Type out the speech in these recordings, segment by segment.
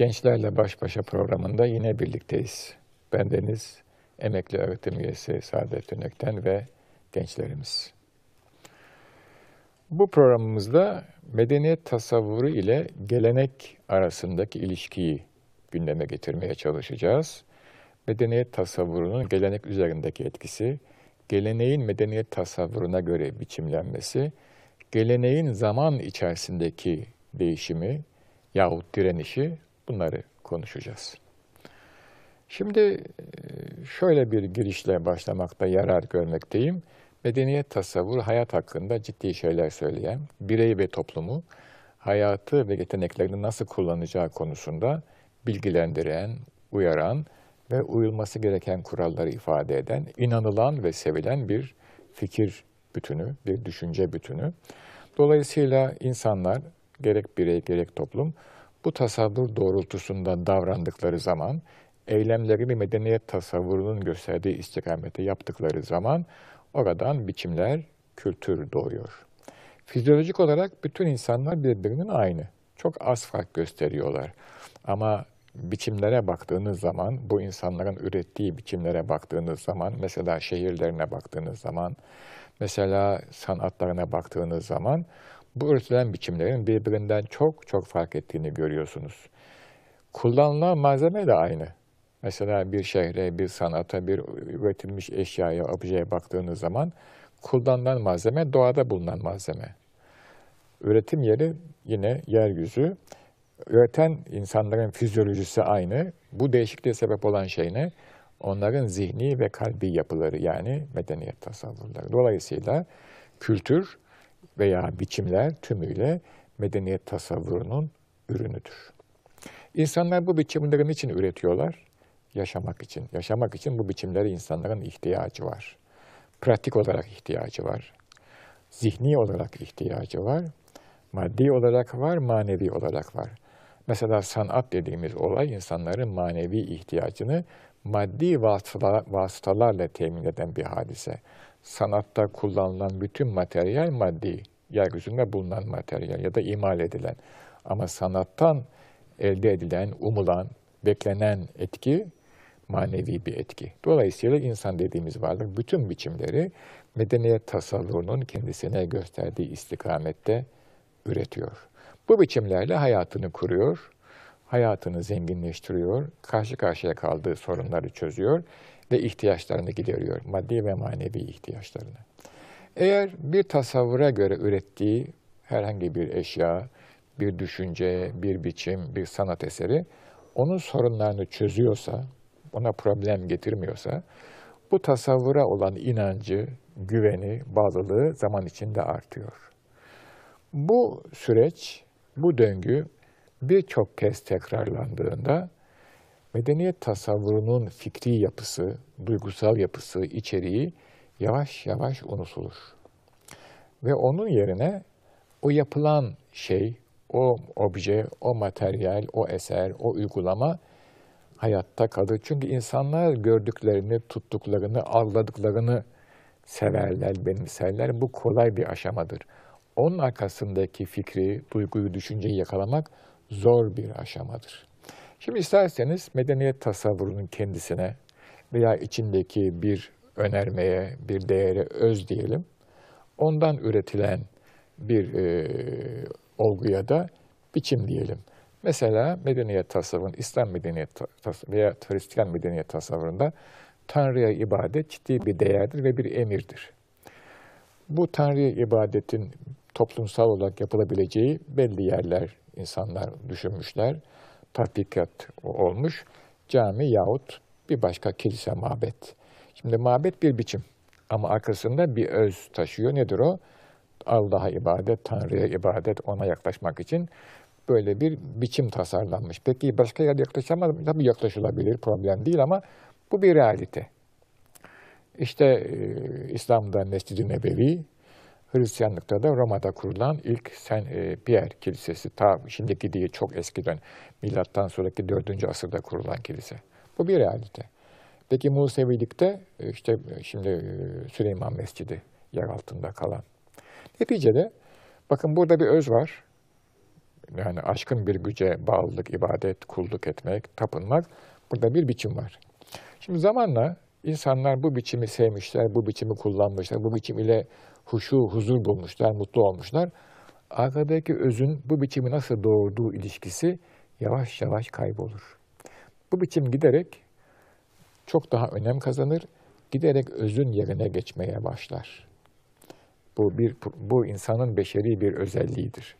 Gençlerle Baş Başa programında yine birlikteyiz. Bendeniz emekli öğretim üyesi Saadettin Ökten ve gençlerimiz. Bu programımızda medeniyet tasavvuru ile gelenek arasındaki ilişkiyi gündeme getirmeye çalışacağız. Medeniyet tasavvurunun gelenek üzerindeki etkisi, geleneğin medeniyet tasavvuruna göre biçimlenmesi, geleneğin zaman içerisindeki değişimi yahut direnişi bunları konuşacağız. Şimdi e, şöyle bir girişle başlamakta yarar görmekteyim. Medeniyet tasavvuru hayat hakkında ciddi şeyler söyleyen, birey ve toplumu hayatı ve yeteneklerini nasıl kullanacağı konusunda bilgilendiren, uyaran ve uyulması gereken kuralları ifade eden, inanılan ve sevilen bir fikir bütünü, bir düşünce bütünü. Dolayısıyla insanlar gerek birey gerek toplum bu tasavvur doğrultusunda davrandıkları zaman, eylemlerini medeniyet tasavvurunun gösterdiği istikamete yaptıkları zaman oradan biçimler, kültür doğuyor. Fizyolojik olarak bütün insanlar birbirinin aynı. Çok az fark gösteriyorlar. Ama biçimlere baktığınız zaman, bu insanların ürettiği biçimlere baktığınız zaman, mesela şehirlerine baktığınız zaman, mesela sanatlarına baktığınız zaman, bu üretilen biçimlerin birbirinden çok çok fark ettiğini görüyorsunuz. Kullanılan malzeme de aynı. Mesela bir şehre, bir sanata, bir üretilmiş eşyaya, objeye baktığınız zaman kullanılan malzeme doğada bulunan malzeme. Üretim yeri yine yeryüzü. Üreten insanların fizyolojisi aynı. Bu değişikliğe sebep olan şey ne? Onların zihni ve kalbi yapıları yani medeniyet tasavvurları. Dolayısıyla kültür veya biçimler tümüyle medeniyet tasavvurunun ürünüdür. İnsanlar bu biçimlerin için üretiyorlar? Yaşamak için. Yaşamak için bu biçimlere insanların ihtiyacı var. Pratik olarak ihtiyacı var. Zihni olarak ihtiyacı var. Maddi olarak var, manevi olarak var. Mesela sanat dediğimiz olay insanların manevi ihtiyacını maddi vasıtalarla temin eden bir hadise. Sanatta kullanılan bütün materyal maddi, yeryüzünde bulunan materyal ya da imal edilen. Ama sanattan elde edilen, umulan, beklenen etki manevi bir etki. Dolayısıyla insan dediğimiz varlık bütün biçimleri medeniyet tasavvurunun kendisine gösterdiği istikamette üretiyor. Bu biçimlerle hayatını kuruyor, hayatını zenginleştiriyor, karşı karşıya kaldığı sorunları çözüyor ve ihtiyaçlarını gideriyor, maddi ve manevi ihtiyaçlarını. Eğer bir tasavvura göre ürettiği herhangi bir eşya, bir düşünce, bir biçim, bir sanat eseri onun sorunlarını çözüyorsa, ona problem getirmiyorsa, bu tasavvura olan inancı, güveni, bağlılığı zaman içinde artıyor. Bu süreç, bu döngü birçok kez tekrarlandığında medeniyet tasavvurunun fikri yapısı, duygusal yapısı, içeriği yavaş yavaş unutulur. Ve onun yerine o yapılan şey, o obje, o materyal, o eser, o uygulama hayatta kalır. Çünkü insanlar gördüklerini, tuttuklarını, algıladıklarını severler, benimserler. Bu kolay bir aşamadır. Onun arkasındaki fikri, duyguyu, düşünceyi yakalamak zor bir aşamadır. Şimdi isterseniz medeniyet tasavvurunun kendisine veya içindeki bir önermeye, bir değere öz diyelim, ondan üretilen bir e, olguya da biçim diyelim. Mesela medeniyet tasavvurun, İslam medeniyet tasavvuru veya Hristiyan medeniyet tasavvurunda Tanrı'ya ibadet ciddi bir değerdir ve bir emirdir. Bu Tanrı'ya ibadetin toplumsal olarak yapılabileceği belli yerler insanlar düşünmüşler. Tatbikat olmuş. Cami yahut bir başka kilise, mabet. Şimdi mabet bir biçim ama arkasında bir öz taşıyor. Nedir o? Allah'a ibadet, Tanrı'ya ibadet, ona yaklaşmak için böyle bir biçim tasarlanmış. Peki başka yerde yaklaşamaz mı? Tabii yaklaşılabilir, problem değil ama bu bir realite. İşte e, İslam'da Mescid-i Nebevi, Hristiyanlıkta da Roma'da kurulan ilk e, Pierre Kilisesi. Ta şimdiki değil çok eskiden, milattan sonraki 4. asırda kurulan kilise. Bu bir realite. Peki Musevilikte e, işte e, şimdi Süleyman Mescidi yer altında kalan. Neticede bakın burada bir öz var. yani aşkın bir güce bağlılık, ibadet, kulluk etmek, tapınmak burada bir biçim var. Şimdi zamanla insanlar bu biçimi sevmişler, bu biçimi kullanmışlar, bu biçim ile huşu, huzur bulmuşlar, mutlu olmuşlar. Arkadaki özün bu biçimi nasıl doğurduğu ilişkisi yavaş yavaş kaybolur. Bu biçim giderek çok daha önem kazanır, giderek özün yerine geçmeye başlar. Bu bir bu insanın beşeri bir özelliğidir.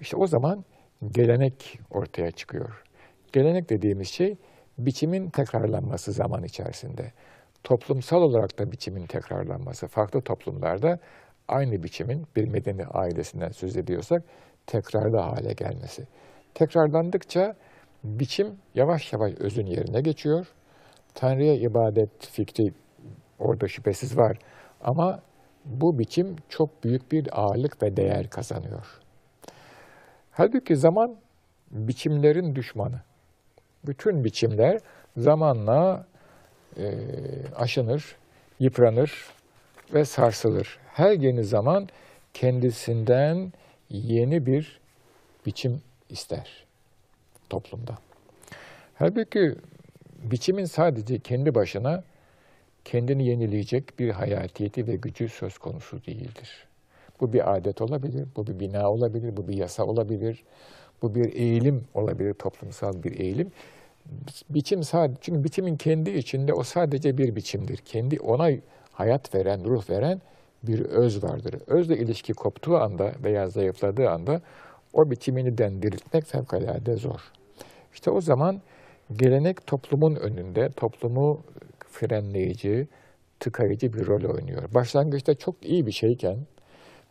İşte o zaman gelenek ortaya çıkıyor. Gelenek dediğimiz şey biçimin tekrarlanması zaman içerisinde. Toplumsal olarak da biçimin tekrarlanması. Farklı toplumlarda aynı biçimin bir medeni ailesinden söz ediyorsak tekrarlı hale gelmesi. Tekrarlandıkça biçim yavaş yavaş özün yerine geçiyor. Tanrı'ya ibadet fikri orada şüphesiz var ama bu biçim çok büyük bir ağırlık ve değer kazanıyor. Halbuki zaman biçimlerin düşmanı. Bütün biçimler zamanla e, aşınır, yıpranır ve sarsılır. Her yeni zaman kendisinden yeni bir biçim ister toplumda. Halbuki biçimin sadece kendi başına kendini yenileyecek bir hayatiyeti ve gücü söz konusu değildir. Bu bir adet olabilir, bu bir bina olabilir, bu bir yasa olabilir, bu bir eğilim olabilir, toplumsal bir eğilim. Biçim sadece, çünkü biçimin kendi içinde o sadece bir biçimdir. Kendi ona hayat veren, ruh veren bir öz vardır. Özle ilişki koptuğu anda veya zayıfladığı anda o biçimini dendiriltmek fevkalade zor. İşte o zaman gelenek toplumun önünde, toplumu frenleyici, tıkayıcı bir rol oynuyor. Başlangıçta çok iyi bir şeyken,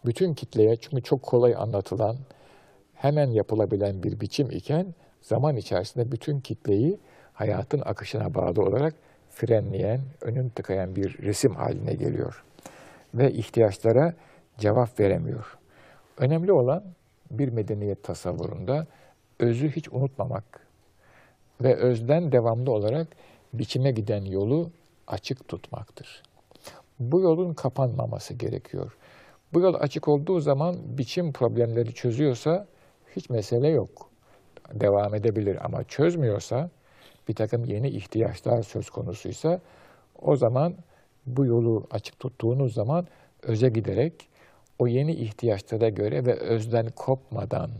bütün kitleye çünkü çok kolay anlatılan, hemen yapılabilen bir biçim iken, zaman içerisinde bütün kitleyi hayatın akışına bağlı olarak frenleyen, önün tıkayan bir resim haline geliyor. Ve ihtiyaçlara cevap veremiyor. Önemli olan bir medeniyet tasavvurunda özü hiç unutmamak ve özden devamlı olarak biçime giden yolu açık tutmaktır. Bu yolun kapanmaması gerekiyor. Bu yol açık olduğu zaman biçim problemleri çözüyorsa hiç mesele yok. Devam edebilir ama çözmüyorsa bir takım yeni ihtiyaçlar söz konusuysa o zaman bu yolu açık tuttuğunuz zaman öze giderek o yeni ihtiyaçlara göre ve özden kopmadan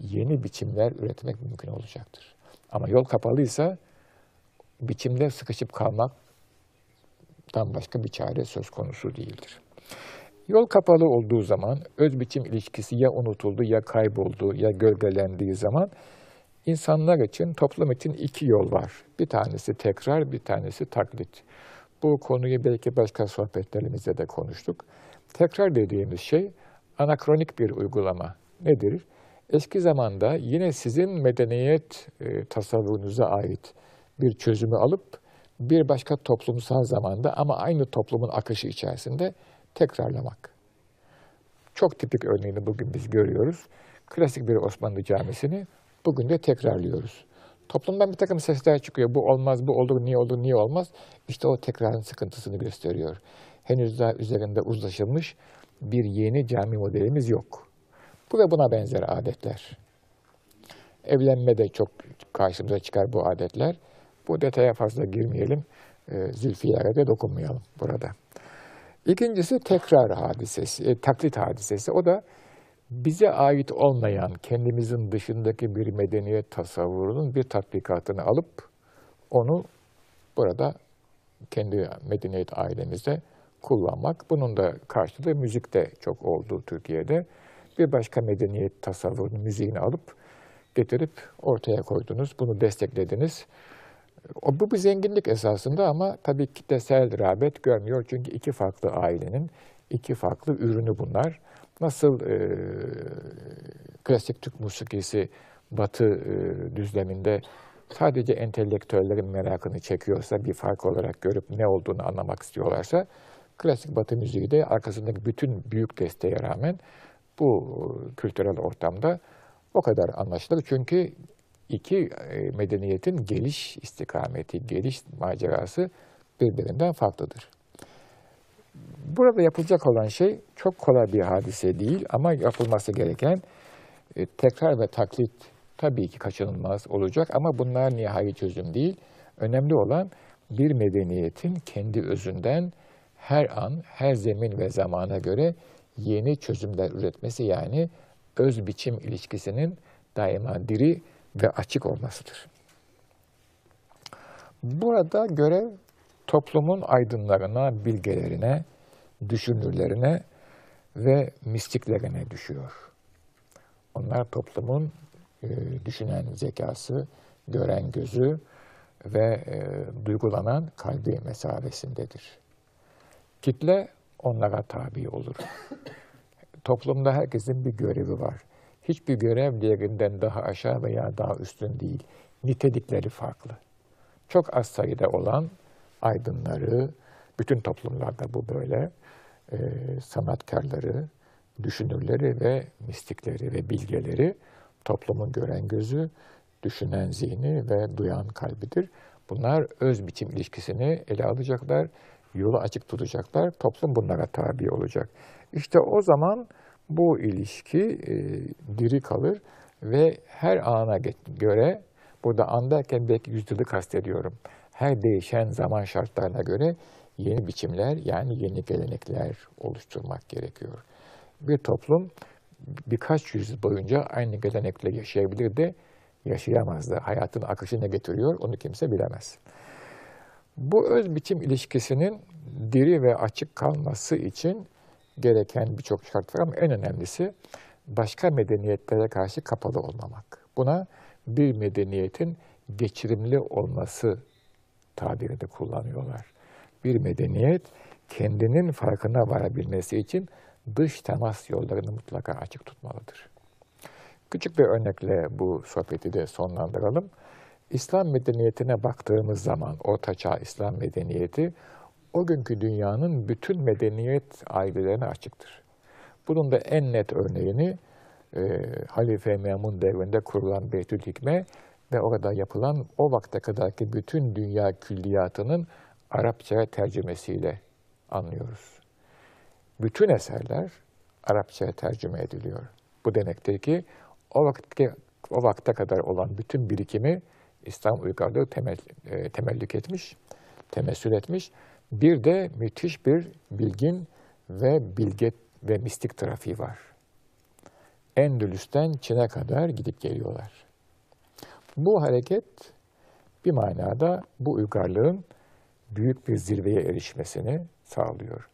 yeni biçimler üretmek mümkün olacaktır. Ama yol kapalıysa biçimde sıkışıp kalmaktan başka bir çare söz konusu değildir. Yol kapalı olduğu zaman öz biçim ilişkisi ya unutuldu ya kayboldu ya gölgelendiği zaman insanlar için, toplum için iki yol var. Bir tanesi tekrar, bir tanesi taklit. Bu konuyu belki başka sohbetlerimizde de konuştuk. Tekrar dediğimiz şey anakronik bir uygulama. Nedir? Eski zamanda yine sizin medeniyet e, tasavvurunuza ait bir çözümü alıp bir başka toplumsal zamanda ama aynı toplumun akışı içerisinde tekrarlamak. Çok tipik örneğini bugün biz görüyoruz. Klasik bir Osmanlı camisini bugün de tekrarlıyoruz. Toplumdan bir takım sesler çıkıyor. Bu olmaz, bu olur, niye olur, niye olmaz? İşte o tekrarın sıkıntısını gösteriyor. Henüz daha üzerinde uzlaşılmış bir yeni cami modelimiz yok. Bu ve buna benzer adetler. Evlenme de çok karşımıza çıkar bu adetler. Bu detaya fazla girmeyelim. E, Zülfiyar'a da dokunmayalım burada. İkincisi tekrar hadisesi, e, taklit hadisesi. O da bize ait olmayan, kendimizin dışındaki bir medeniyet tasavvurunun bir tatbikatını alıp onu burada kendi medeniyet ailemizde kullanmak. Bunun da karşılığı müzikte çok oldu Türkiye'de. Bir başka medeniyet tasavvurunun müziğini alıp getirip ortaya koydunuz. Bunu desteklediniz. O, bu bir zenginlik esasında ama tabii kitlesel rağbet görmüyor. Çünkü iki farklı ailenin iki farklı ürünü bunlar. Nasıl e, klasik Türk musikisi Batı e, düzleminde sadece entelektüellerin merakını çekiyorsa bir fark olarak görüp ne olduğunu anlamak istiyorlarsa klasik Batı müziği de arkasındaki bütün büyük desteğe rağmen bu kültürel ortamda o kadar anlaşılır. Çünkü iki medeniyetin geliş istikameti, geliş macerası birbirinden farklıdır. Burada yapılacak olan şey çok kolay bir hadise değil ama yapılması gereken E, tekrar ve taklit tabii ki kaçınılmaz olacak ama bunlar nihai çözüm değil. Önemli olan bir medeniyetin kendi özünden her an, her zemin ve zamana göre yeni çözümler üretmesi yani öz biçim ilişkisinin daima diri ve açık olmasıdır. Burada görev toplumun aydınlarına, bilgelerine, düşünürlerine ve mistiklerine düşüyor. Onlar toplumun e, düşünen zekası, gören gözü ve e, duygulanan kalbi mesabesindedir. Kitle onlara tabi olur. Toplumda herkesin bir görevi var. Hiçbir görev diğerinden daha aşağı veya daha üstün değil. Nitelikleri farklı. Çok az sayıda olan aydınları, bütün toplumlarda bu böyle, e, sanatkarları, düşünürleri ve mistikleri ve bilgeleri toplumun gören gözü, düşünen zihni ve duyan kalbidir. Bunlar öz biçim ilişkisini ele alacaklar, yolu açık tutacaklar, toplum bunlara tabi olacak. İşte o zaman bu ilişki e, diri kalır ve her ana göre, burada an derken belki yüzyılı kastediyorum, her değişen zaman şartlarına göre yeni biçimler yani yeni gelenekler oluşturmak gerekiyor. Bir toplum birkaç yüzyıl boyunca aynı gelenekle yaşayabilir de yaşayamaz da. Hayatın akışı ne getiriyor onu kimse bilemez. Bu öz biçim ilişkisinin diri ve açık kalması için gereken birçok şart var ama en önemlisi başka medeniyetlere karşı kapalı olmamak. Buna bir medeniyetin geçirimli olması tabirini kullanıyorlar. Bir medeniyet kendinin farkına varabilmesi için dış temas yollarını mutlaka açık tutmalıdır. Küçük bir örnekle bu sohbeti de sonlandıralım. İslam medeniyetine baktığımız zaman, Ortaçağ İslam medeniyeti, o günkü dünyanın bütün medeniyet ailelerine açıktır. Bunun da en net örneğini e, Halife Memun devrinde kurulan Beytül Hikme ve orada yapılan o vakte kadarki bütün dünya külliyatının Arapçaya tercümesiyle anlıyoruz. Bütün eserler Arapçaya tercüme ediliyor. Bu demektir ki o vakte, o vakte kadar olan bütün birikimi İslam uygarlığı temel, e, temellük etmiş, temessül etmiş. Bir de müthiş bir bilgin ve bilge ve mistik trafiği var. Endülüs'ten Çin'e kadar gidip geliyorlar. Bu hareket bir manada bu uygarlığın büyük bir zirveye erişmesini sağlıyor.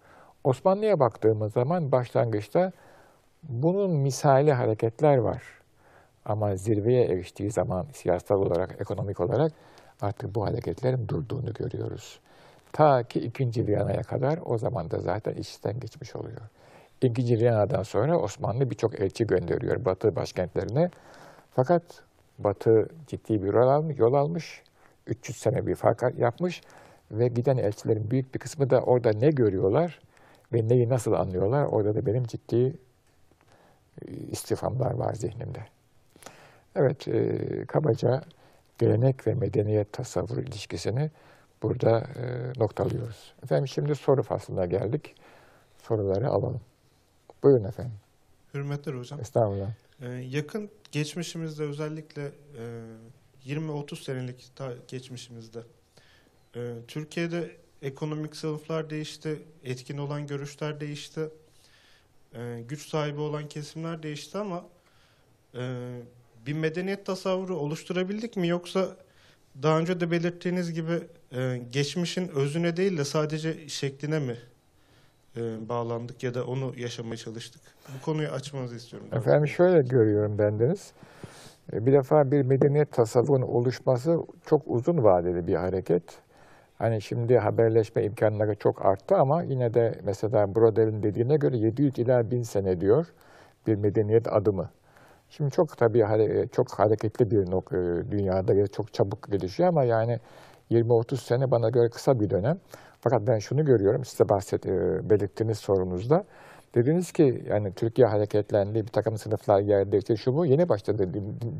Osmanlı'ya baktığımız zaman başlangıçta bunun misali hareketler var. Ama zirveye eriştiği zaman siyasal olarak, ekonomik olarak artık bu hareketlerin durduğunu görüyoruz. Ta ki 2. Viyana'ya kadar o zaman da zaten işten geçmiş oluyor. 2. Viyana'dan sonra Osmanlı birçok elçi gönderiyor Batı başkentlerine. Fakat Batı ciddi bir yol almış, yol almış 300 sene bir fark yapmış ve giden elçilerin büyük bir kısmı da orada ne görüyorlar ve neyi nasıl anlıyorlar? Orada da benim ciddi e, istifamlar var zihnimde. Evet, e, kabaca gelenek ve medeniyet tasavvur ilişkisini burada e, noktalıyoruz. Efendim şimdi soru faslına geldik. Soruları alalım. Buyurun efendim. Hürmetler hocam. Estağfurullah. Ee, yakın geçmişimizde özellikle e, 20-30 senelik geçmişimizde e, Türkiye'de ekonomik sınıflar değişti, etkin olan görüşler değişti, e, güç sahibi olan kesimler değişti ama e, bir medeniyet tasavvuru oluşturabildik mi yoksa daha önce de belirttiğiniz gibi e, geçmişin özüne değil de sadece şekline mi e, bağlandık ya da onu yaşamaya çalıştık? Bu konuyu açmanızı istiyorum. Efendim şöyle görüyorum bendeniz. Bir defa bir medeniyet tasavvurunun oluşması çok uzun vadeli bir hareket. Hani şimdi haberleşme imkanları çok arttı ama yine de mesela Brodel'in dediğine göre 700 ila 1000 sene diyor bir medeniyet adımı. Şimdi çok tabii çok hareketli bir e, dünyada çok çabuk gelişiyor ama yani 20-30 sene bana göre kısa bir dönem. Fakat ben şunu görüyorum size bahset, e, belirttiğiniz sorunuzda. Dediniz ki yani Türkiye hareketlendi, bir takım sınıflar yer değişti, şu bu yeni başladı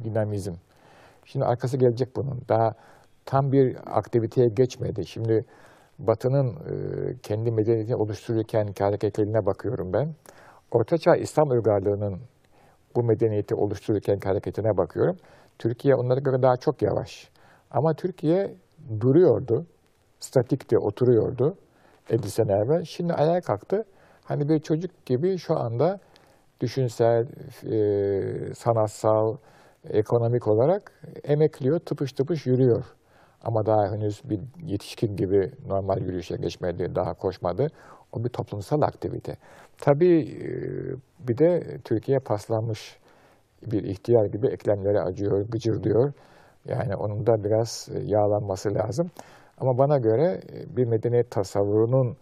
dinamizm. Şimdi arkası gelecek bunun. Daha tam bir aktiviteye geçmedi. Şimdi Batı'nın e, kendi medeniyetini oluştururken hareketlerine bakıyorum ben. Ortaçağ İslam uygarlığının bu medeniyeti oluştururken hareketine bakıyorum. Türkiye onlara göre daha çok yavaş. Ama Türkiye duruyordu, statikti, oturuyordu 50 sene evvel. Şimdi ayağa kalktı. Hani bir çocuk gibi şu anda düşünsel, e, sanatsal, ekonomik olarak emekliyor, tıpış tıpış yürüyor. Ama daha henüz bir yetişkin gibi normal yürüyüşe geçmedi, daha koşmadı. O bir toplumsal aktivite. Tabii e, bir de Türkiye paslanmış bir ihtiyar gibi eklemleri acıyor, gıcırdıyor. Yani onun da biraz e, yağlanması lazım. Ama bana göre e, bir medeniyet tasavvurunun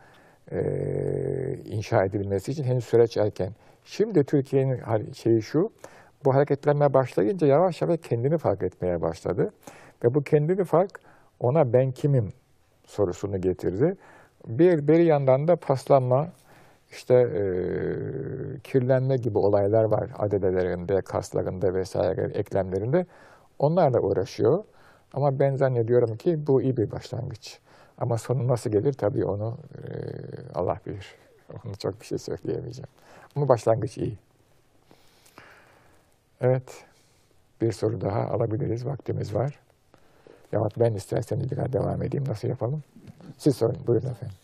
inşa edilmesi için henüz süreç erken. Şimdi Türkiye'nin şeyi şu, bu hareketlenmeye başlayınca yavaş yavaş kendini fark etmeye başladı. Ve bu kendini fark ona ben kimim sorusunu getirdi. Bir, bir yandan da paslanma, işte e, kirlenme gibi olaylar var adedelerinde, kaslarında vesaire eklemlerinde. Onlarla uğraşıyor. Ama ben zannediyorum ki bu iyi bir başlangıç. Ama sonu nasıl gelir tabii onu e, Allah bilir. Onu çok bir şey söyleyemeyeceğim. Ama başlangıç iyi. Evet. Bir soru daha alabiliriz. Vaktimiz var. Yahut ben isterseniz biraz devam edeyim. Nasıl yapalım? Siz sorun. Buyurun efendim.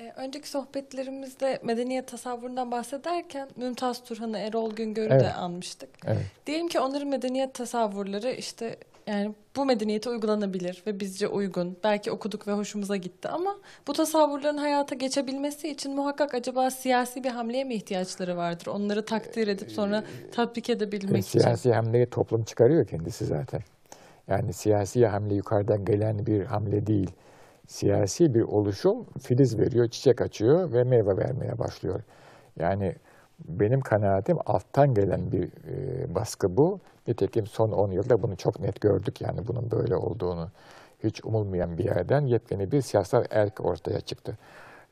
Ee, Önceki sohbetlerimizde medeniyet tasavvurundan bahsederken Mümtaz Turhan'ı, Erol Güngör'ü de Evet. anmıştık. Evet. Diyelim ki onların medeniyet tasavvurları işte yani bu medeniyete uygulanabilir ve bizce uygun. Belki okuduk ve hoşumuza gitti ama bu tasavvurların hayata geçebilmesi için muhakkak acaba siyasi bir hamleye mi ihtiyaçları vardır? Onları takdir edip sonra tatbik E, edebilmek için. siyasi hamleyi toplum çıkarıyor kendisi zaten. Yani siyasi hamle yukarıdan gelen bir hamle değil. Siyasi bir oluşum filiz veriyor, çiçek açıyor ve meyve vermeye başlıyor. Yani benim kanaatim alttan gelen bir e, baskı bu. Nitekim son 10 yılda bunu çok net gördük yani bunun böyle olduğunu. Hiç umulmayan bir yerden yepyeni bir siyasal erk ortaya çıktı.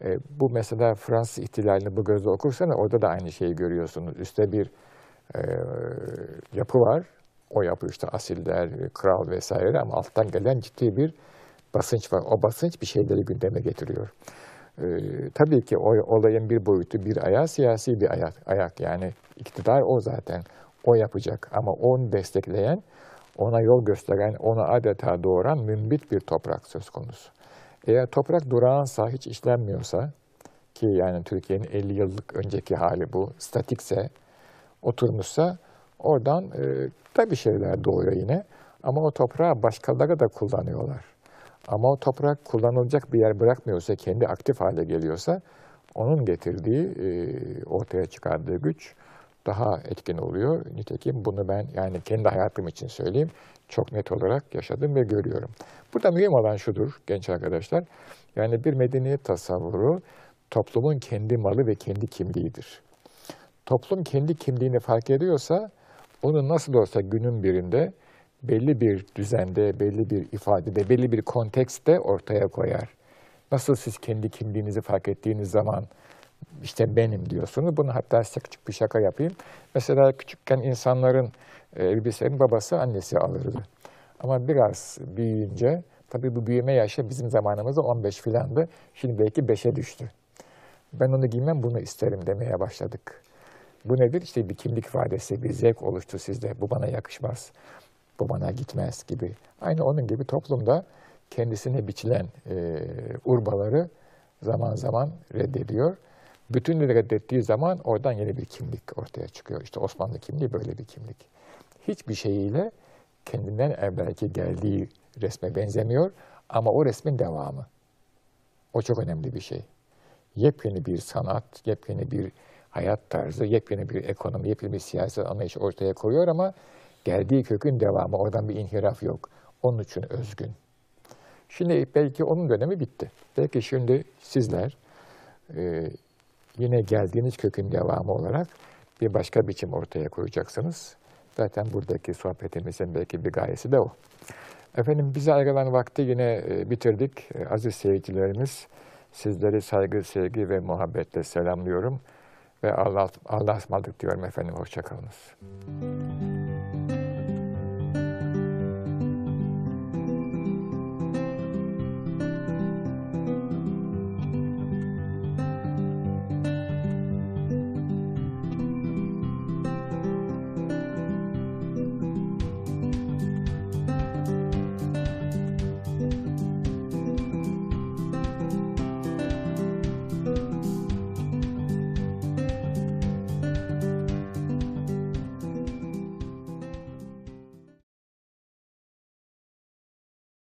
E, bu mesela Fransız ihtilalini bu gözle okursanız orada da aynı şeyi görüyorsunuz. Üste bir e, yapı var. O yapı işte asiller, kral vesaire ama alttan gelen ciddi bir basınç var. O basınç bir şeyleri gündeme getiriyor. Ee, tabii ki o olayın bir boyutu, bir ayağı siyasi bir ayak. ayak. Yani iktidar o zaten. O yapacak ama onu destekleyen, ona yol gösteren, ona adeta doğuran mümbit bir toprak söz konusu. Eğer toprak durağansa, hiç işlenmiyorsa ki yani Türkiye'nin 50 yıllık önceki hali bu, statikse, oturmuşsa oradan e, tabii şeyler doğuyor yine. Ama o toprağı başkaları da kullanıyorlar. Ama o toprak kullanılacak bir yer bırakmıyorsa, kendi aktif hale geliyorsa onun getirdiği, e, ortaya çıkardığı güç daha etkin oluyor. Nitekim bunu ben yani kendi hayatım için söyleyeyim çok net olarak yaşadım ve görüyorum. Burada mühim olan şudur genç arkadaşlar. Yani bir medeniyet tasavvuru toplumun kendi malı ve kendi kimliğidir. Toplum kendi kimliğini fark ediyorsa onu nasıl olsa günün birinde belli bir düzende, belli bir ifadede, belli bir kontekste ortaya koyar. Nasıl siz kendi kimliğinizi fark ettiğiniz zaman işte benim diyorsunuz. Bunu hatta size küçük bir şaka yapayım. Mesela küçükken insanların e, elbiselerini babası annesi alırdı. Ama biraz büyüyünce, tabii bu büyüme yaşı bizim zamanımızda 15 filandı. Şimdi belki 5'e düştü. Ben onu giymem, bunu isterim demeye başladık. Bu nedir? İşte bir kimlik ifadesi, bir zevk oluştu sizde. Bu bana yakışmaz, bu bana gitmez gibi. Aynı onun gibi toplumda kendisine biçilen e, urbaları zaman zaman reddediyor. Bütününü reddettiği zaman oradan yeni bir kimlik ortaya çıkıyor. İşte Osmanlı kimliği böyle bir kimlik. Hiçbir şeyiyle kendinden evvelki geldiği resme benzemiyor ama o resmin devamı. O çok önemli bir şey. Yepyeni bir sanat, yepyeni bir hayat tarzı, yepyeni bir ekonomi, yepyeni bir siyasi anlayış ortaya koyuyor ama geldiği kökün devamı, oradan bir inhiraf yok. Onun için özgün. Şimdi belki onun dönemi bitti. Belki şimdi sizler e, yine geldiğiniz kökün devamı olarak bir başka biçim ortaya koyacaksınız. Zaten buradaki sohbetimizin belki bir gayesi de o. Efendim bize ayrılan vakti yine e, bitirdik. E, Aziz seyircilerimiz sizleri saygı, sevgi ve muhabbetle selamlıyorum. Ve Allah, Allah'a ısmarladık diyorum efendim. Hoşçakalınız.